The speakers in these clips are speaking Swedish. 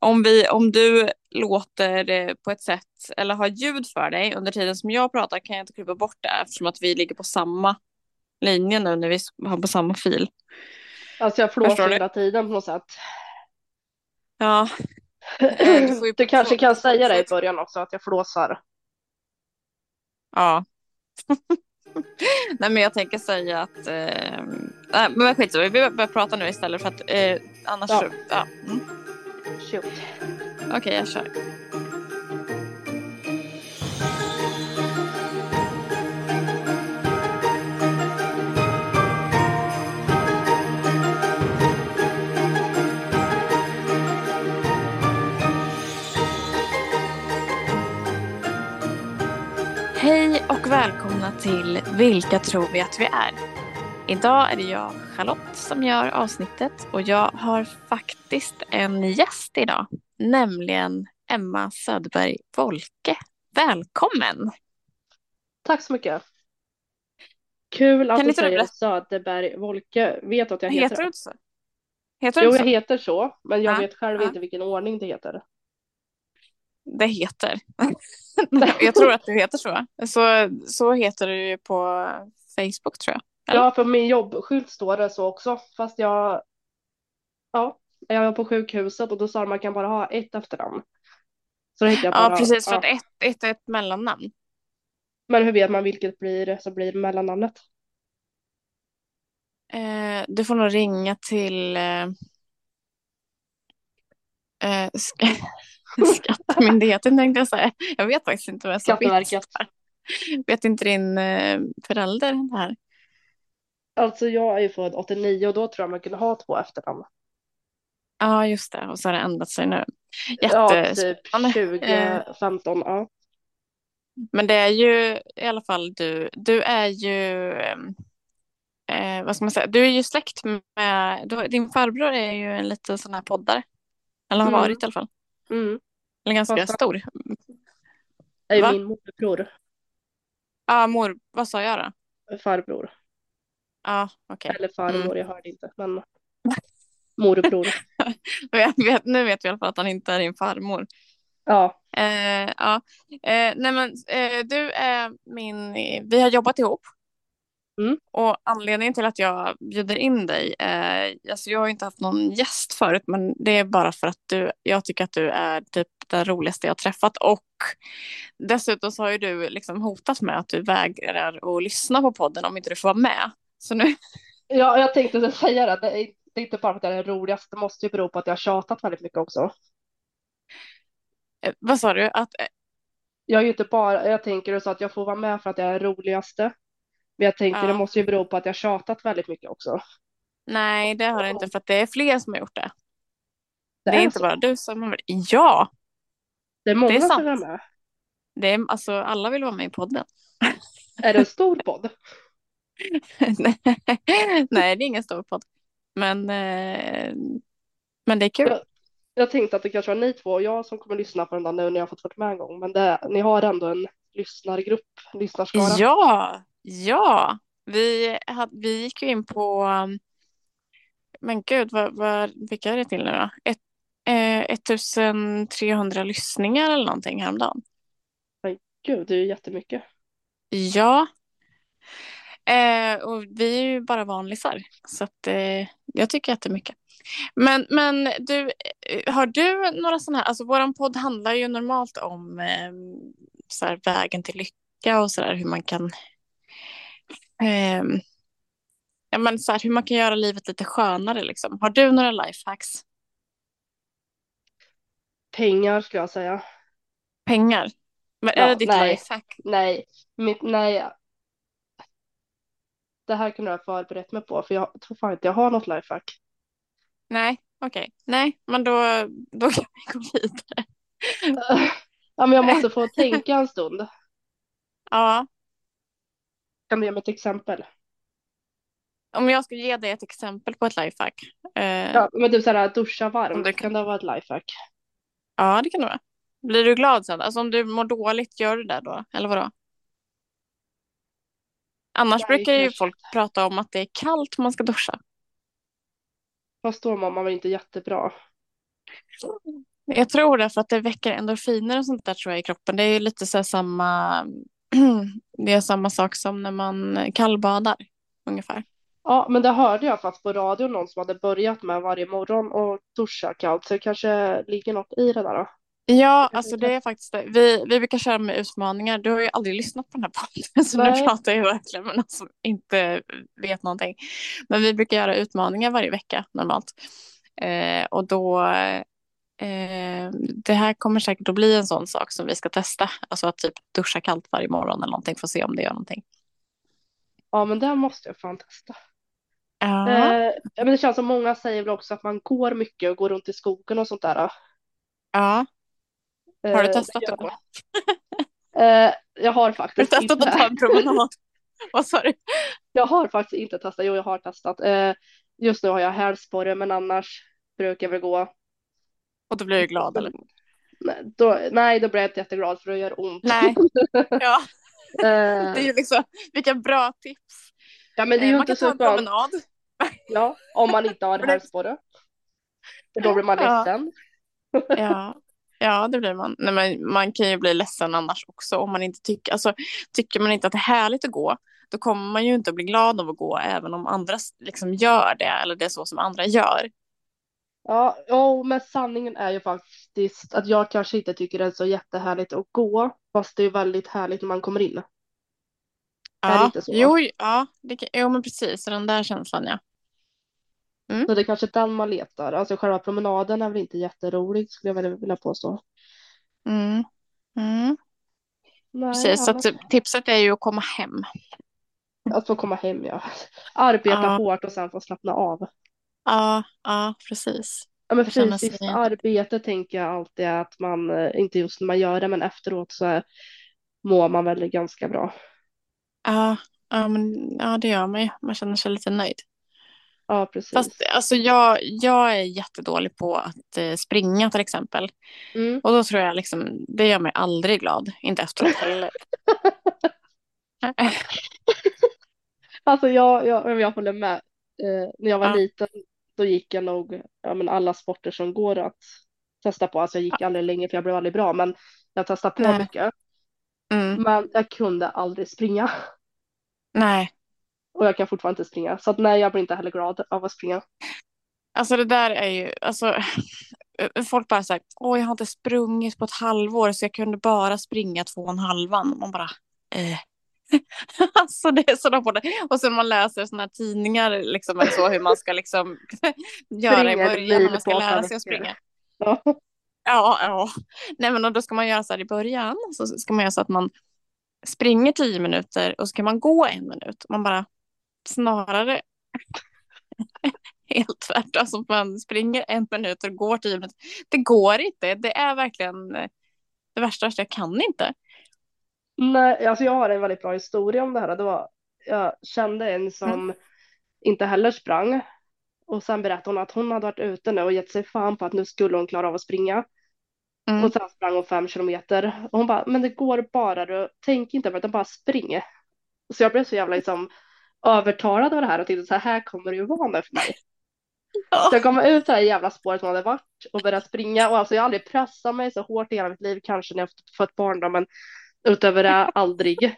om, vi, om du låter på ett sätt eller har ljud för dig under tiden som jag pratar kan jag inte klippa bort det eftersom att vi ligger på samma linje nu när vi har på samma fil. Alltså jag flåsar hela tiden på något sätt. Ja. Eh, du, du kanske kan säga det i början också att jag flåsar. Ja. Nej men jag tänker säga att, eh, nej men skit vi börjar prata nu istället för att eh, annars, ja. ja. Mm. Shoot. Okej okay, jag kör. Hej och välkomna till Vilka tror vi att vi är? Idag är det jag, Charlotte, som gör avsnittet och jag har faktiskt en gäst idag, nämligen Emma Söderberg Wolke. Välkommen! Tack så mycket. Kul att du säger Söderberg Wolke. Vet du att jag heter, heter det? så? Heter jo, så? jag heter så, men jag ja, vet själv ja. inte vilken ordning det heter. Det heter. jag tror att det heter så. så. Så heter det ju på Facebook tror jag. Ja, för min jobbskylt står det så också. Fast jag, ja, jag var på sjukhuset och då sa de att man kan bara ha ett efternamn. Så då jag bara, ja, precis, för ja. att ett, ett är ett mellannamn. Men hur vet man vilket blir som blir mellannamnet? Eh, du får nog ringa till eh, eh, Skattemyndigheten tänkte jag säga. Jag vet faktiskt inte vad jag Skatteverket. Vet inte din eh, förälder det här? Alltså jag är ju född 89 och då tror jag man kunde ha två efternamn. Ja, just det. Och så har det ändrat sig nu. Ja, typ 2015. Ja. Men det är ju i alla fall du. Du är ju, eh, vad ska man säga, du är ju släkt med, du, din farbror är ju en liten sån här poddare. Eller har mm. varit i alla fall. Mm. Eller ganska Fast, stor. är ju min morbror. Ja, mor, vad sa jag då? Farbror. Ja, okej. Eller farmor, mm. jag hörde inte. Men morbror. vet, nu vet vi i alla fall att han inte är din farmor. Ja. Eh, ja. Eh, nej men eh, du är min, vi har jobbat ihop. Mm. Och anledningen till att jag bjuder in dig, eh, alltså jag har inte haft någon gäst förut, men det är bara för att du, jag tycker att du är typ den roligaste jag träffat och dessutom så har ju du liksom hotat med att du vägrar att lyssna på podden om inte du får vara med. Så nu... Ja, jag tänkte säga det, det är, det är inte bara för att jag är den roligaste, det måste ju bero på att jag har tjatat väldigt mycket också. Eh, vad sa du? Att... Jag är ju inte bara, jag tänker så att jag får vara med för att jag är den roligaste. Men jag tänkte ja. det måste ju bero på att jag tjatat väldigt mycket också. Nej, det har det inte för att det är fler som har gjort det. Det, det är, inte så. bara du som har Ja. Det är många det är som är med. Det är, alltså, alla vill vara med i podden. Är det en stor podd? Nej, det är ingen stor podd. Men, eh, men det är kul. Jag, jag, tänkte att det kanske var ni två och jag som kommer lyssna på den där nu när jag fått varit med en gång. Men det, ni har ändå en lyssnargrupp, lyssnarskara. Ja, Ja, vi, hade, vi gick ju in på, men gud, vad, vad, vilka är det till nu då? Ett, eh, 1300 lyssningar eller någonting häromdagen. Men gud, det är ju jättemycket. Ja. Eh, och vi är ju bara vanlisar, så att, eh, jag tycker jättemycket. Men, men du, eh, har du några sådana här, alltså våran podd handlar ju normalt om eh, så här, vägen till lycka och så där, hur man kan eh, ja, men så här, hur man kan göra livet lite skönare. Liksom. Har du några lifehacks? Pengar skulle jag säga. Pengar? Men är ja, det ditt nej, lifehack? Nej, mitt, nej. Det här kunde jag ha förberett mig på för jag tror fan inte jag har något lifehack. Nej, okej. Okay. Nej, men då, då kan vi gå vidare. ja, men jag måste få tänka en stund. Ja, kan du ge mig ett exempel? Om jag ska ge dig ett exempel på ett lifehack. Eh, ja, men du såhär duscha varmt, det kan det vara ett lifehack? Ja, det kan det vara. Blir du glad sen? Alltså om du mår dåligt, gör du det då? Eller vadå? Annars brukar ju folk prata om att det är kallt man ska duscha. Fast då mår man väl inte jättebra? Jag tror det för att det väcker endorfiner och sånt där tror jag i kroppen. Det är ju lite så samma, det är samma sak som när man kallbadar ungefär. Ja, men det hörde jag faktiskt på radio någon som hade börjat med varje morgon och duscha kallt, så det kanske ligger något i det där då. Ja, alltså det är faktiskt det. Vi, vi brukar köra med utmaningar. Du har ju aldrig lyssnat på den här podden, så nu pratar jag verkligen med någon som inte vet någonting. Men vi brukar göra utmaningar varje vecka normalt. Eh, och då, eh, det här kommer säkert att bli en sån sak som vi ska testa. Alltså att typ duscha kallt varje morgon eller någonting för att se om det gör någonting. Ja, men det måste jag fan testa. Ja. Eh, men det känns som många säger väl också att man går mycket och går runt i skogen och sånt där. Ja. Har du eh, testat att gå? Eh, jag har faktiskt Har du testat att ta en promenad? Vad sa du? Jag har faktiskt inte testat. Jo, jag har testat. Eh, just nu har jag hälsporre, men annars brukar jag väl gå. Och då blir du glad eller? Nej, då, nej, då blir jag inte jätteglad för det gör ont. Nej. Ja. det är ju liksom, vilka bra tips. Ja, men det är ju man inte kan ta en promenad. Ja, om man inte har hälsporre. För då blir man ledsen. Ja. Ja, det blir man. Nej, men man kan ju bli ledsen annars också om man inte tycker, alltså, tycker man inte att det är härligt att gå, då kommer man ju inte att bli glad av att gå även om andra liksom gör det eller det är så som andra gör. Ja, oh, men sanningen är ju faktiskt att jag kanske inte tycker det är så jättehärligt att gå, fast det är väldigt härligt när man kommer in. Ja, är det inte så? Jo, ja, det, jo, men precis, den där känslan ja. Mm. Så det är kanske den man letar. Alltså själva promenaden är väl inte jätterolig skulle jag vilja påstå. Mm. Mm. Nej, Precis, så tipset är ju att komma hem. Att få komma hem, ja. Arbeta ja. hårt och sen få slappna av. Ja, ja precis. Ja, men fysiskt arbete tänker jag alltid att man, eh, inte just när man gör det, men efteråt så mår man väl ganska bra. Ja, ja, men, ja det gör man ju. Man känner sig lite nöjd. Ja, precis. Fast alltså, jag, jag är jättedålig på att eh, springa till exempel. Mm. Och då tror jag liksom, det gör mig aldrig glad. Inte efteråt heller. alltså jag, jag, jag håller med. Eh, när jag var ja. liten då gick jag nog ja, men alla sporter som går att testa på. Alltså jag gick ja. aldrig länge för jag blev aldrig bra men jag testade på Nej. mycket. Mm. Men jag kunde aldrig springa. Nej. Och jag kan fortfarande inte springa. Så att nej, jag blir inte heller glad av att springa. Alltså det där är ju, alltså folk bara sagt, åh jag har inte sprungit på ett halvår så jag kunde bara springa två och en halvan. Man bara, eh. alltså det är sådana på det. Och sen man läser sådana här tidningar liksom, så hur man ska liksom göra i början när man ska lära sig att springa. Ja. ja, ja. Nej men då ska man göra så här i början, så ska man göra så att man springer tio minuter och så kan man gå en minut. Man bara, snarare helt tvärtom. Alltså man springer en minut och går tio minuter. Det går inte. Det är verkligen det värsta. Jag kan inte. Nej, alltså jag har en väldigt bra historia om det här. Det var, jag kände en som mm. inte heller sprang. Och sen berättade hon att hon hade varit ute nu och gett sig fan på att nu skulle hon klara av att springa. Mm. Och sen sprang hon fem kilometer. Och hon bara, men det går bara du, tänk inte på det, utan bara spring. Så jag blev så jävla liksom övertalad av det här och tänkte så här, här kommer det ju vara nu för mig. Så jag kom ut det här jävla spåret man hade varit och började springa och alltså jag har aldrig pressat mig så hårt i hela mitt liv, kanske när jag fått barn då, men utöver det aldrig.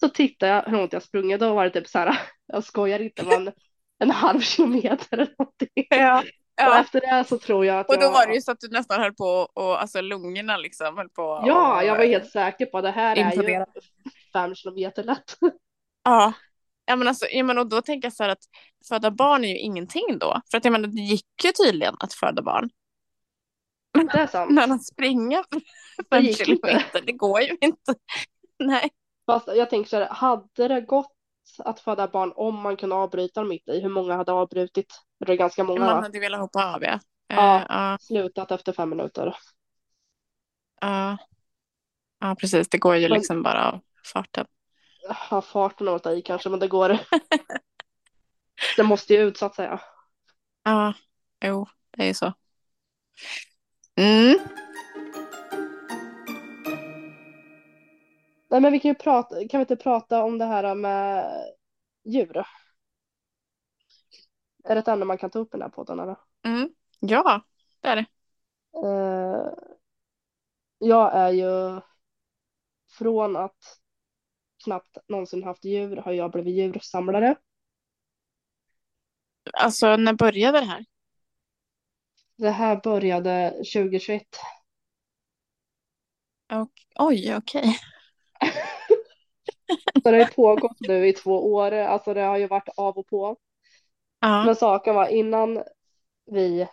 Så tittade jag hur långt jag sprungit, då var det typ så här, jag skojar inte, men en halv kilometer eller någonting. Ja. Ja. Och efter det så tror jag att Och då jag... var det ju så att du nästan höll på och alltså lungorna liksom höll på. Ja, och... jag var helt säker på att det här är ju fem kilometer lätt. Ja, Ja, men alltså, ja, men och då tänker jag så här att föda barn är ju ingenting då. För att jag menar, det gick ju tydligen att föda barn. Det är sant. Men att springa fem kilometer, det går ju inte. Nej. Fast jag tänker så här, hade det gått att föda barn om man kunde avbryta mitt i? Hur många hade avbrutit? Det är ganska många. Man hade velat hoppa av, ja. Ja, uh, uh. slutat efter fem minuter. Ja, uh. ja precis. Det går ju liksom Men... bara av farten ha farten att ta i kanske, men det går. det måste ju ut så att säga. Ja, jo, det är ju så. Mm. Nej, men vi kan ju prata, kan vi inte prata om det här med djur? Är det ett ämne man kan ta upp i den här podden eller? Mm. Ja, det är det. Eh, jag är ju från att knappt någonsin haft djur har jag blivit djursamlare. Alltså, när började det här? Det här började 2021. Och, oj, okej. Så det har ju pågått nu i två år. Alltså det har ju varit av och på. Ja, Men saken var innan vi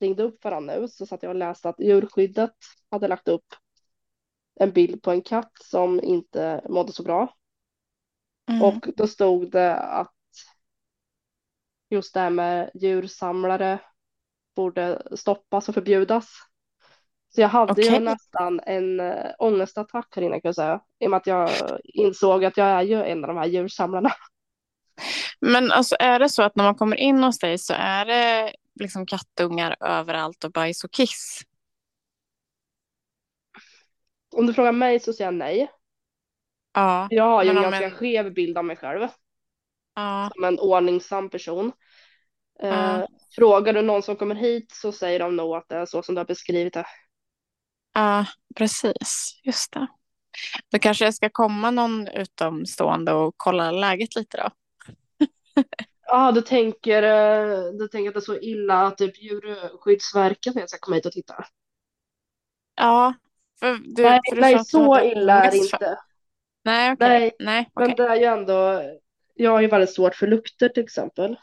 ringde upp varandra nu så satt jag och läste att djurskyddet hade lagt upp en bild på en katt som inte mådde så bra. mm, Och då stod det att just det här med djursamlare borde stoppas och förbjudas. Så jag hade ju Okej. nästan en äh, ångestattack här inne kan jag säga. I och med att jag insåg att jag är ju en av de här djursamlarna. Men alltså, är det så att när man kommer in hos dig så är det liksom kattungar överallt och bajs och kiss? Om du frågar mig så säger jag nej. Ja, Jag har ju Men en ganska en- skev bild av mig själv ja, som en ordningsam person. Eh, Ja. Frågar du någon som kommer hit så säger de nog att det är så som du har beskrivit det. ja, precis. Just det. Då kanske jag ska komma någon utomstående och kolla läget lite då. Ja, du tänker, eh, du tänker att det är så illa att typ Djurskyddsverket ska komma hit och titta? Ja, för du, nej, för nej så illa är det inte. Nej, okej. Nej, Nej, Men okej. det är ju ändå, jag har ju väldigt svårt för lukter till exempel.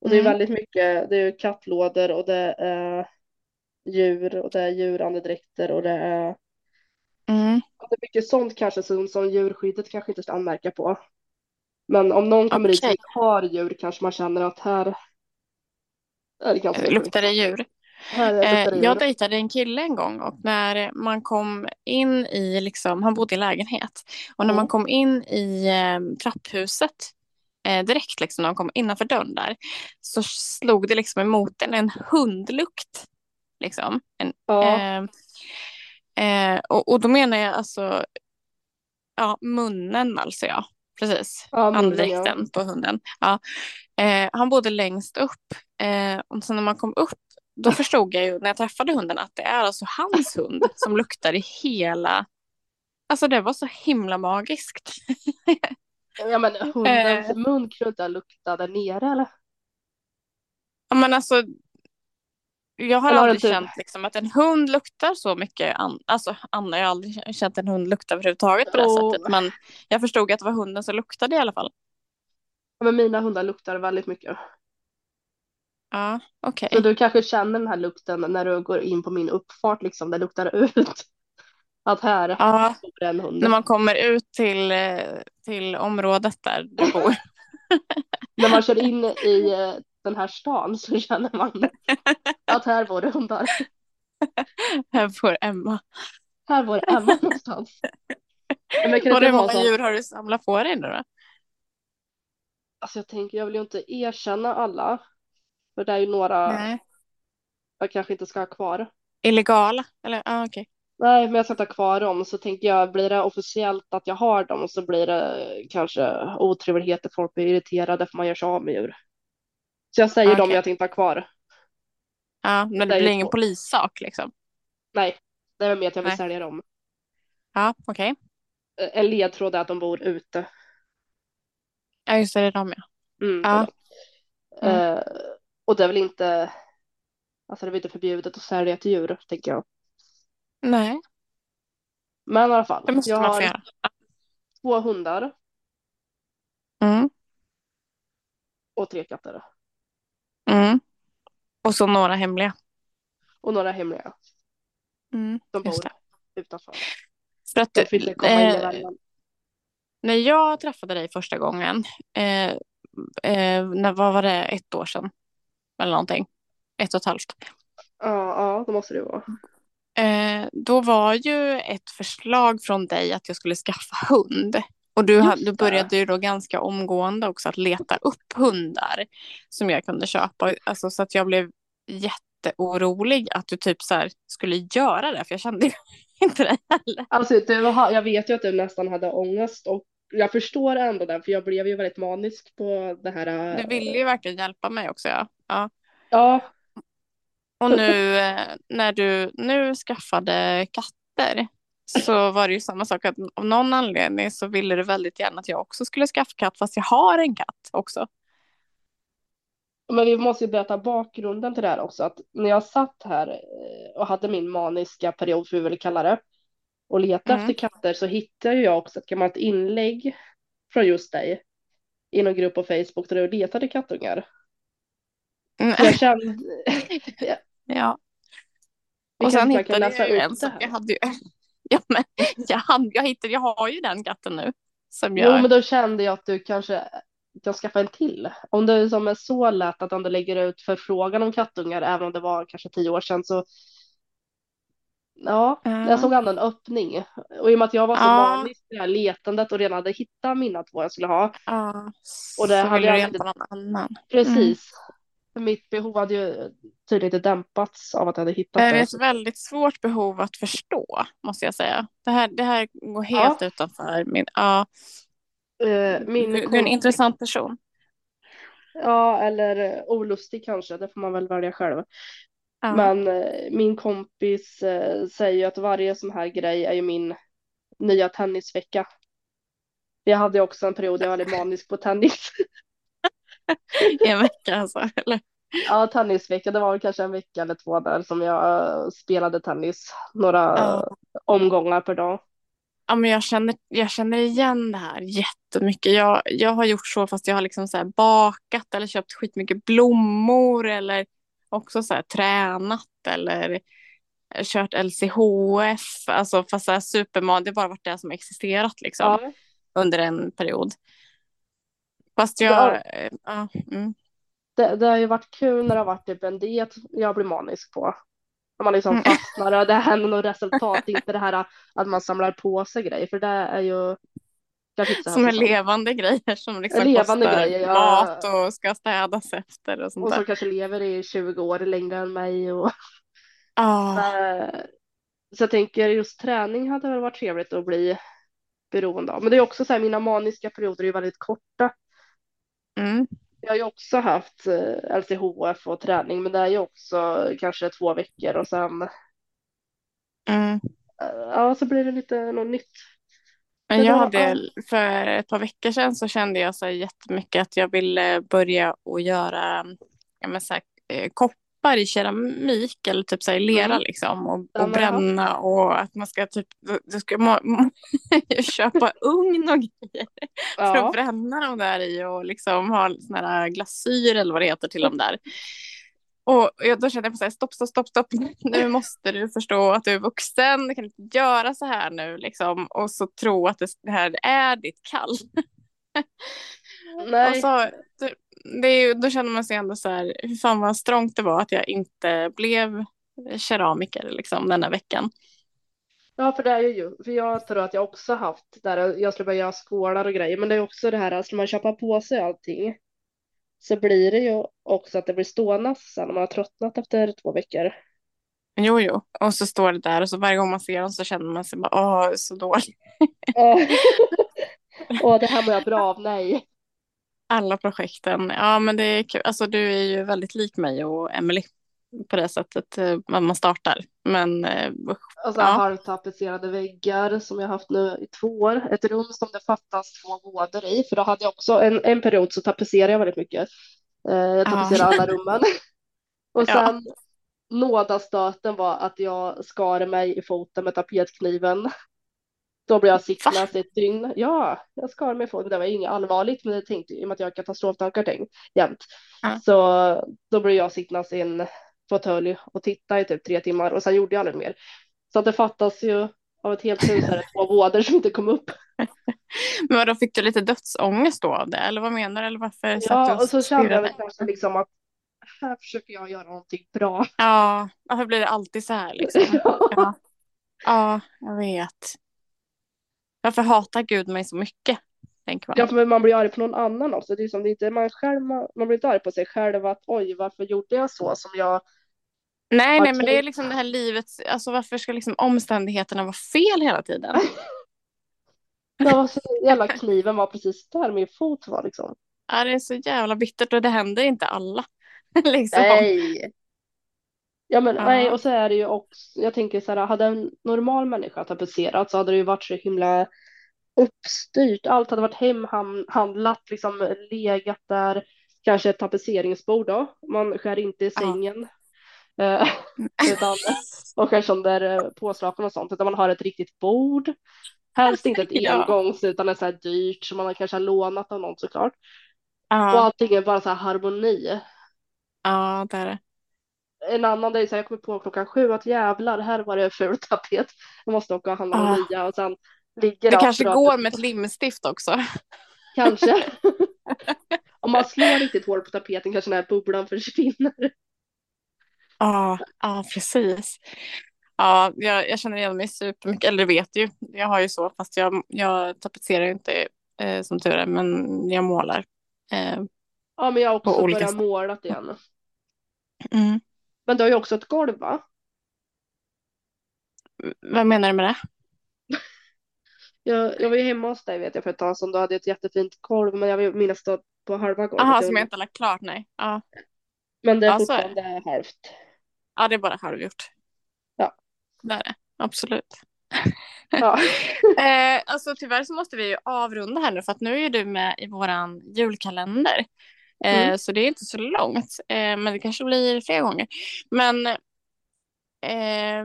Och det är Mm. väldigt mycket, det är ju kattlådor och det är djur och det är djurandedräkter och det är, Mm. det är mycket sånt kanske som, som djurskyddet kanske inte ska anmärka på. Men om någon kommer hit som har djur kanske man känner att här är det ganska Luktar det djur? Eh, jag dejtade en kille en gång och när man kom in i, liksom, han bodde i lägenhet, och när Ja. man kom in i eh, trapphuset eh, direkt liksom, när man kom innanför dörren där så slog det liksom emot en, en hundlukt. Liksom. En, Ja, eh, eh, och, och då menar jag alltså ja, munnen alltså ja. Precis. ja, Andedräkten på hunden. Ja. Eh, han bodde längst upp. Och sen när man kom upp, då förstod jag ju när jag träffade hunden att det är alltså hans hund som luktar i hela... Alltså det var så himla magiskt. ja. men hundens Eh. mun kunde inte lukta där nere eller? Ja, men alltså, jag har Eller aldrig typ- känt liksom, att en hund luktar så mycket. An alltså, Anna, jag har aldrig känt en hund lukta överhuvudtaget på det Jo. sättet. Men jag förstod att det var hunden som luktade i alla fall. Ja, men mina hundar luktar väldigt mycket. Ja, okej. Så du kanske känner den här lukten när du går in på min uppfart liksom, det luktar ut. Att här Ja, bor en hund. när man kommer ut till, eh, till området där du bor. När man kör in i eh, den här stan så känner man att här bor det hundar. Här bor Emma. Här bor Emma någonstans. Men det kan Och inte hur många djur har du samlat på dig nu då? Alltså jag tänker, jag vill ju inte erkänna alla. För det är ju några Nej. jag kanske inte ska ha kvar. Illegala? Eller, ja, okej. Nej, men jag ska inte ha kvar dem. Så tänker jag, blir det officiellt att jag har dem så blir det kanske otrevligheter. Folk blir irriterade för man gör sig av med djur. Så jag säger Ah, dem jag tänkte ha kvar. Ja, men det Det blir ingen polissak liksom? Nej, det är mer att jag vill Nej. sälja dem. Ja, okej. Eh, En ledtråd är att de bor ute. Ja, just det, det är de ja. Mm, Ja. är de. Och det är väl inte, alltså det är väl inte förbjudet att sälja ett djur, tänker jag. Nej, Men i alla fall, det måste jag man har göra. två hundar Mm, och tre katter. mm. Och så några hemliga. Och några hemliga. Mm, De bor utanför. För att, De inte komma in eh, emellan. när jag träffade dig första gången, eh, eh, när, vad var det, ett år sedan? Eller någonting. Ett och ett halvt. Ja, ja, det måste det vara. Eh, då var ju ett förslag från dig att jag skulle skaffa hund. Och du, du började ju då ganska omgående också att leta upp hundar som jag kunde köpa. Alltså, så att jag blev jätteorolig att du typ så här skulle göra det, för jag kände inte det heller. Alltså, du, jag vet ju att du nästan hade ångest och jag förstår ändå det, för jag blev ju väldigt manisk på det här. Du ville ju verkligen hjälpa mig också. Ja. Ja. Ja, Och nu eh, när du nu skaffade katter så var det ju samma sak att av någon anledning så ville du väldigt gärna att jag också skulle skaffa katt fast jag har en katt också. Men vi måste ju berätta bakgrunden till det här också. Att när jag satt här eh, och hade min maniska period, för vi vill kalla det, och letade Mm. efter katter så hittade jag också ett gammalt inlägg från just dig i någon grupp på Facebook där du letade kattungar. Mm. Jag kände, Ja. Och sen hittade jag ju en som jag hade ju. Ja, men jag, hann, jag, hittade, jag har ju den katten nu. Som Jo, jag, men då kände jag att du kanske kan skaffa en till. Om det som är så lätt att du lägger ut förfrågan om kattungar, även om det var kanske tio år sedan, så ja, Ja. jag såg ändå en öppning. Och i och med att jag var så Ja. i det här letandet och redan hade hittat mina två jag skulle ha, ja, Och det så hade jag inte- någon annan. precis. För Mitt behov hade ju tydligen inte dämpats av att jag hade hittat Det är det. ett väldigt svårt behov att förstå, måste jag säga. Det här, det här går helt utanför min... Ja, Eh, Min du, du är en intressant person. Ja, eller olustig kanske, det får man väl välja själv. Ja. Men eh, min kompis eh, säger ju att varje sån här grej är ju min nya tennisvecka. Jag hade också en period jag var väldigt manisk på tennis. En vecka alltså. Eller? Ja, tennisvecka, det var väl kanske en vecka eller två där som jag eh, spelade tennis några Ja. omgångar per dag. Ja, men jag, känner, jag känner igen det här jättemycket. Jag, jag har gjort så fast jag har liksom så bakat eller köpt skitmycket blommor eller också så tränat eller kört LCHF. Alltså fast så här supermat, det har bara varit det som existerat liksom Ja, under en period. Fast Ja. jag... eh, Ja, mm. det, det har ju varit kul när det har varit typ en diet jag blir manisk på. När man liksom Mm. fastnar och det händer något resultat, inte det här att man samlar på sig grejer, för det är ju Som är levande grejer som liksom Levande kostar grejer, ja. mat och ska städas efter och sånt Och där. som kanske lever i 20 år längre än mig. Och, Eh, så jag tänker just träning hade väl varit trevligt att bli beroende av. Men det är också så här, mina maniska perioder är ju väldigt korta. Mm. Jag har ju också haft eh, LCHF och träning, men det är ju också kanske två veckor och sen Mm. eh, ja, så blir det lite något nytt. Men jag hade, för ett par veckor sedan så kände jag så jättemycket att jag ville börja och göra ja, men så här, eh, koppar i keramik eller typ så i lera Mm. liksom och, Ja, och bränna och att man ska typ du ska må, må, köpa ugn och grejer för att bränna dem där i och liksom ha såna här glasyr eller vad det heter till dem där. Och jag, då kände jag på så här, stopp, stopp, stopp, stopp. Nu måste du förstå att du är vuxen. Du kan inte göra så här nu liksom. Och så tro att det, det här är ditt kall. nej, Och så, det, är ju, då känner man sig ändå så här, hur fan vad strångt det var att jag inte blev keramiker liksom denna veckan. ja, för det är ju, för jag tror att jag också haft där jag skulle börja göra skålar och grejer, men det är också det här, att ska man köpa på sig allting så blir det ju också att det blir stående sen när man har tröttnat efter två veckor. Jo, jo. Och så står det där och så varje gång man ser dem så känner man sig bara, åh, så dålig. Åh, det här mår jag bra av, nej. Alla projekten. Ja, men det är kul. Alltså, du är ju väldigt lik mig och Emily på det sättet eh, när man startar. Men. Alltså Ja. halvtapetserade väggar som jag haft nu i två år. Ett rum som det fattas två vådor i. För då hade jag också en, en period så tapetserade jag väldigt mycket. Eh, jag Ja. tapetserade alla rummen. Och Ja. sen nådastöten var att jag skar mig i foten med tapetkniven. Då blev jag sittandes ett dygn. Ja, jag skar mig i foten. Det var inget allvarligt, men det tänkte i och med att jag har katastroftankar jämt. Ja. Så då blev jag sittandes i en fåtölj och titta i typ tre timmar och sen gjorde jag aldrig mer. Så att det fattas ju av ett helt hus här två vådor som inte kom upp. Men vadå, fick du lite dödsångest då av det? Eller vad menar du? Eller varför satt du Ja, och så kände jag väl kanske liksom att här försöker jag göra någonting bra. Ja, varför blir det alltid så här liksom? Ja, ja jag vet. Varför hatar Gud mig så mycket? Tänker man. Ja, för man blir arg på någon annan också. Det är som det är inte man själv, man, man blir inte arg på sig själv att oj, varför gjorde jag så som jag nej, nej, men det är liksom det här livets, alltså varför ska liksom omständigheterna vara fel hela tiden? Det var så jävla kniven var precis där min fot var liksom. Ja, det är så jävla bittert och det händer inte alla. liksom. Nej. Ja men Ja. nej och så är det ju också, jag tänker så här, hade en normal människa tapetserat så hade det ju varit så himla uppstyrt. Allt hade varit hemhandlat, liksom legat där. Kanske ett tapetseringsbord då. Man skär inte i sängen. Eh, utan, och kanske under eh, påslakan och sånt. Utan man har ett riktigt bord. Helst inte ett Ja. engångs utan ett så här dyrt som man kanske har lånat av någon såklart. Och Ja, allting är bara så här harmoni. ja det är det. En annan här, jag kommer på klockan sju att jävlar, här var det ful tapet. Jag måste åka och handla Ja. nya och sen ligger Det kanske går med ett limstift också. Kanske. Om man slår riktigt hårt på tapeten kanske den här bubblan försvinner. Ja, ja precis. Ja, jag, jag känner igen mig supermycket, eller vet ju. Jag har ju så, fast jag, jag tapetserar inte eh, som tur är, men jag målar. Eh, Ja, men jag har också börjat måla igen. mm. Men du har ju också ett golv va? Vad menar du med det? Jag, jag var ju hemma hos dig vet jag för ett tag sedan. Du hade ett jättefint golv men jag minnas då på halva golvet. Jaha, som jag inte lagt klart, nej. Ja, Men det är Ja, så är det. fortfarande halvt. ja det är bara halvgjort. Ja. Det är det, absolut. Ja. Eh, alltså tyvärr så måste vi ju avrunda här nu för att nu är du med i våran julkalender. Eh, Mm. Så det är inte så långt, eh, men det kanske blir fler gånger. Men eh,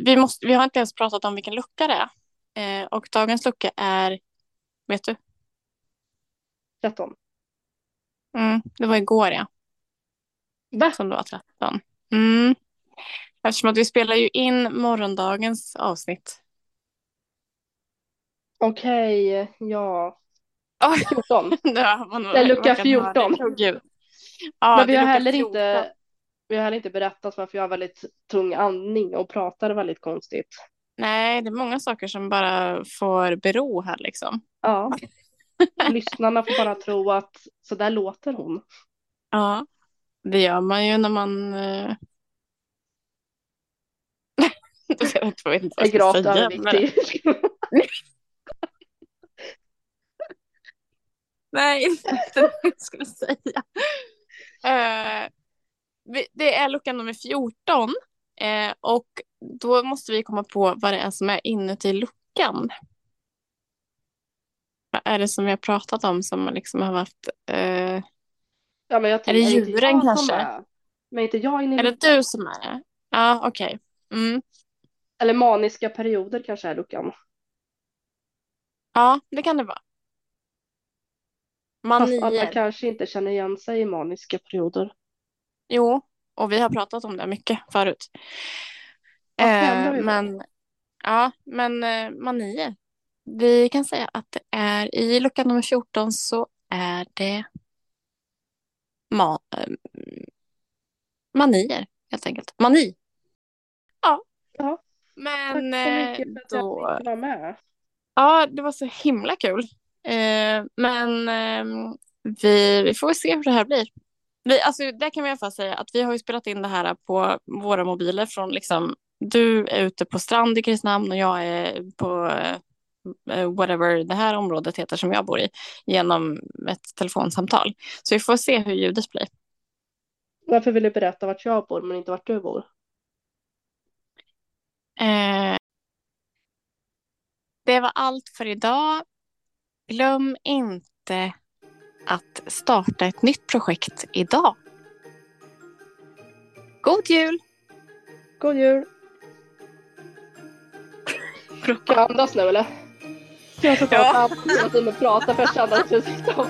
vi, måste, vi har inte ens pratat om vilken lucka det är. Eh, och dagens lucka är, vet du? 13. Mm, det var igår ja, Va? som det var 13. Mm. Eftersom att vi spelar ju in morgondagens avsnitt. Okej, ja. Oj, 14. det var nog Det är lucka verkligen 14. nördigt. Åh, gud. Ja, Men vi är har heller 14. inte vi har heller inte berättat varför jag har väldigt tung andning och pratar väldigt konstigt. Nej, det är många saker som bara får bero här liksom. Ja. Lyssnarna får bara tro att så där låter hon. Ja, det gör man ju när man... eh, jag vet inte vad är jag ska gravt säga. Men... överviktig. Nej, är inte det jag skulle säga. Vi- det är lucka nummer 14. eh, och då måste vi komma på vad det är som är inuti luckan. Vad är det som vi har pratat om som liksom har varit... eh, Ja, men jag Är det djuren som kanske? är- Men inte jag inne i är det du som är det? Ja, okej. Mm. Eller maniska perioder kanske är luckan. Ja, det kan det vara. Fast alla Manier. kanske inte känner igen sig i maniska perioder. Jo, och vi har pratat om det mycket förut. Snälla Eh, men ja, men eh, manier. Vi kan säga att det är i lucka nummer 14 så är det ma eh, manier helt enkelt. Mani. Ja. Ja. Tack Men så eh, mycket för att jag då. fick vara med. Ja, det var så himla kul. Eh, men ehm, vi, vi får väl se hur det här blir. Vi, alltså, där kan vi i alla fall säga att vi har ju spelat in det här på våra mobiler från liksom, du är ute på strand i Kristinehamn och jag är på eh, whatever det här området heter som jag bor i genom ett telefonsamtal. Så vi får se hur ljudet blir. Varför vill du berätta vart jag bor men inte vart du bor? Eh, det var allt för idag. Glöm inte att starta ett nytt projekt idag. God jul! God jul! Kan jag andas nu eller? Jag ska ta Ja. tiden och prata för jag känner att jag ska.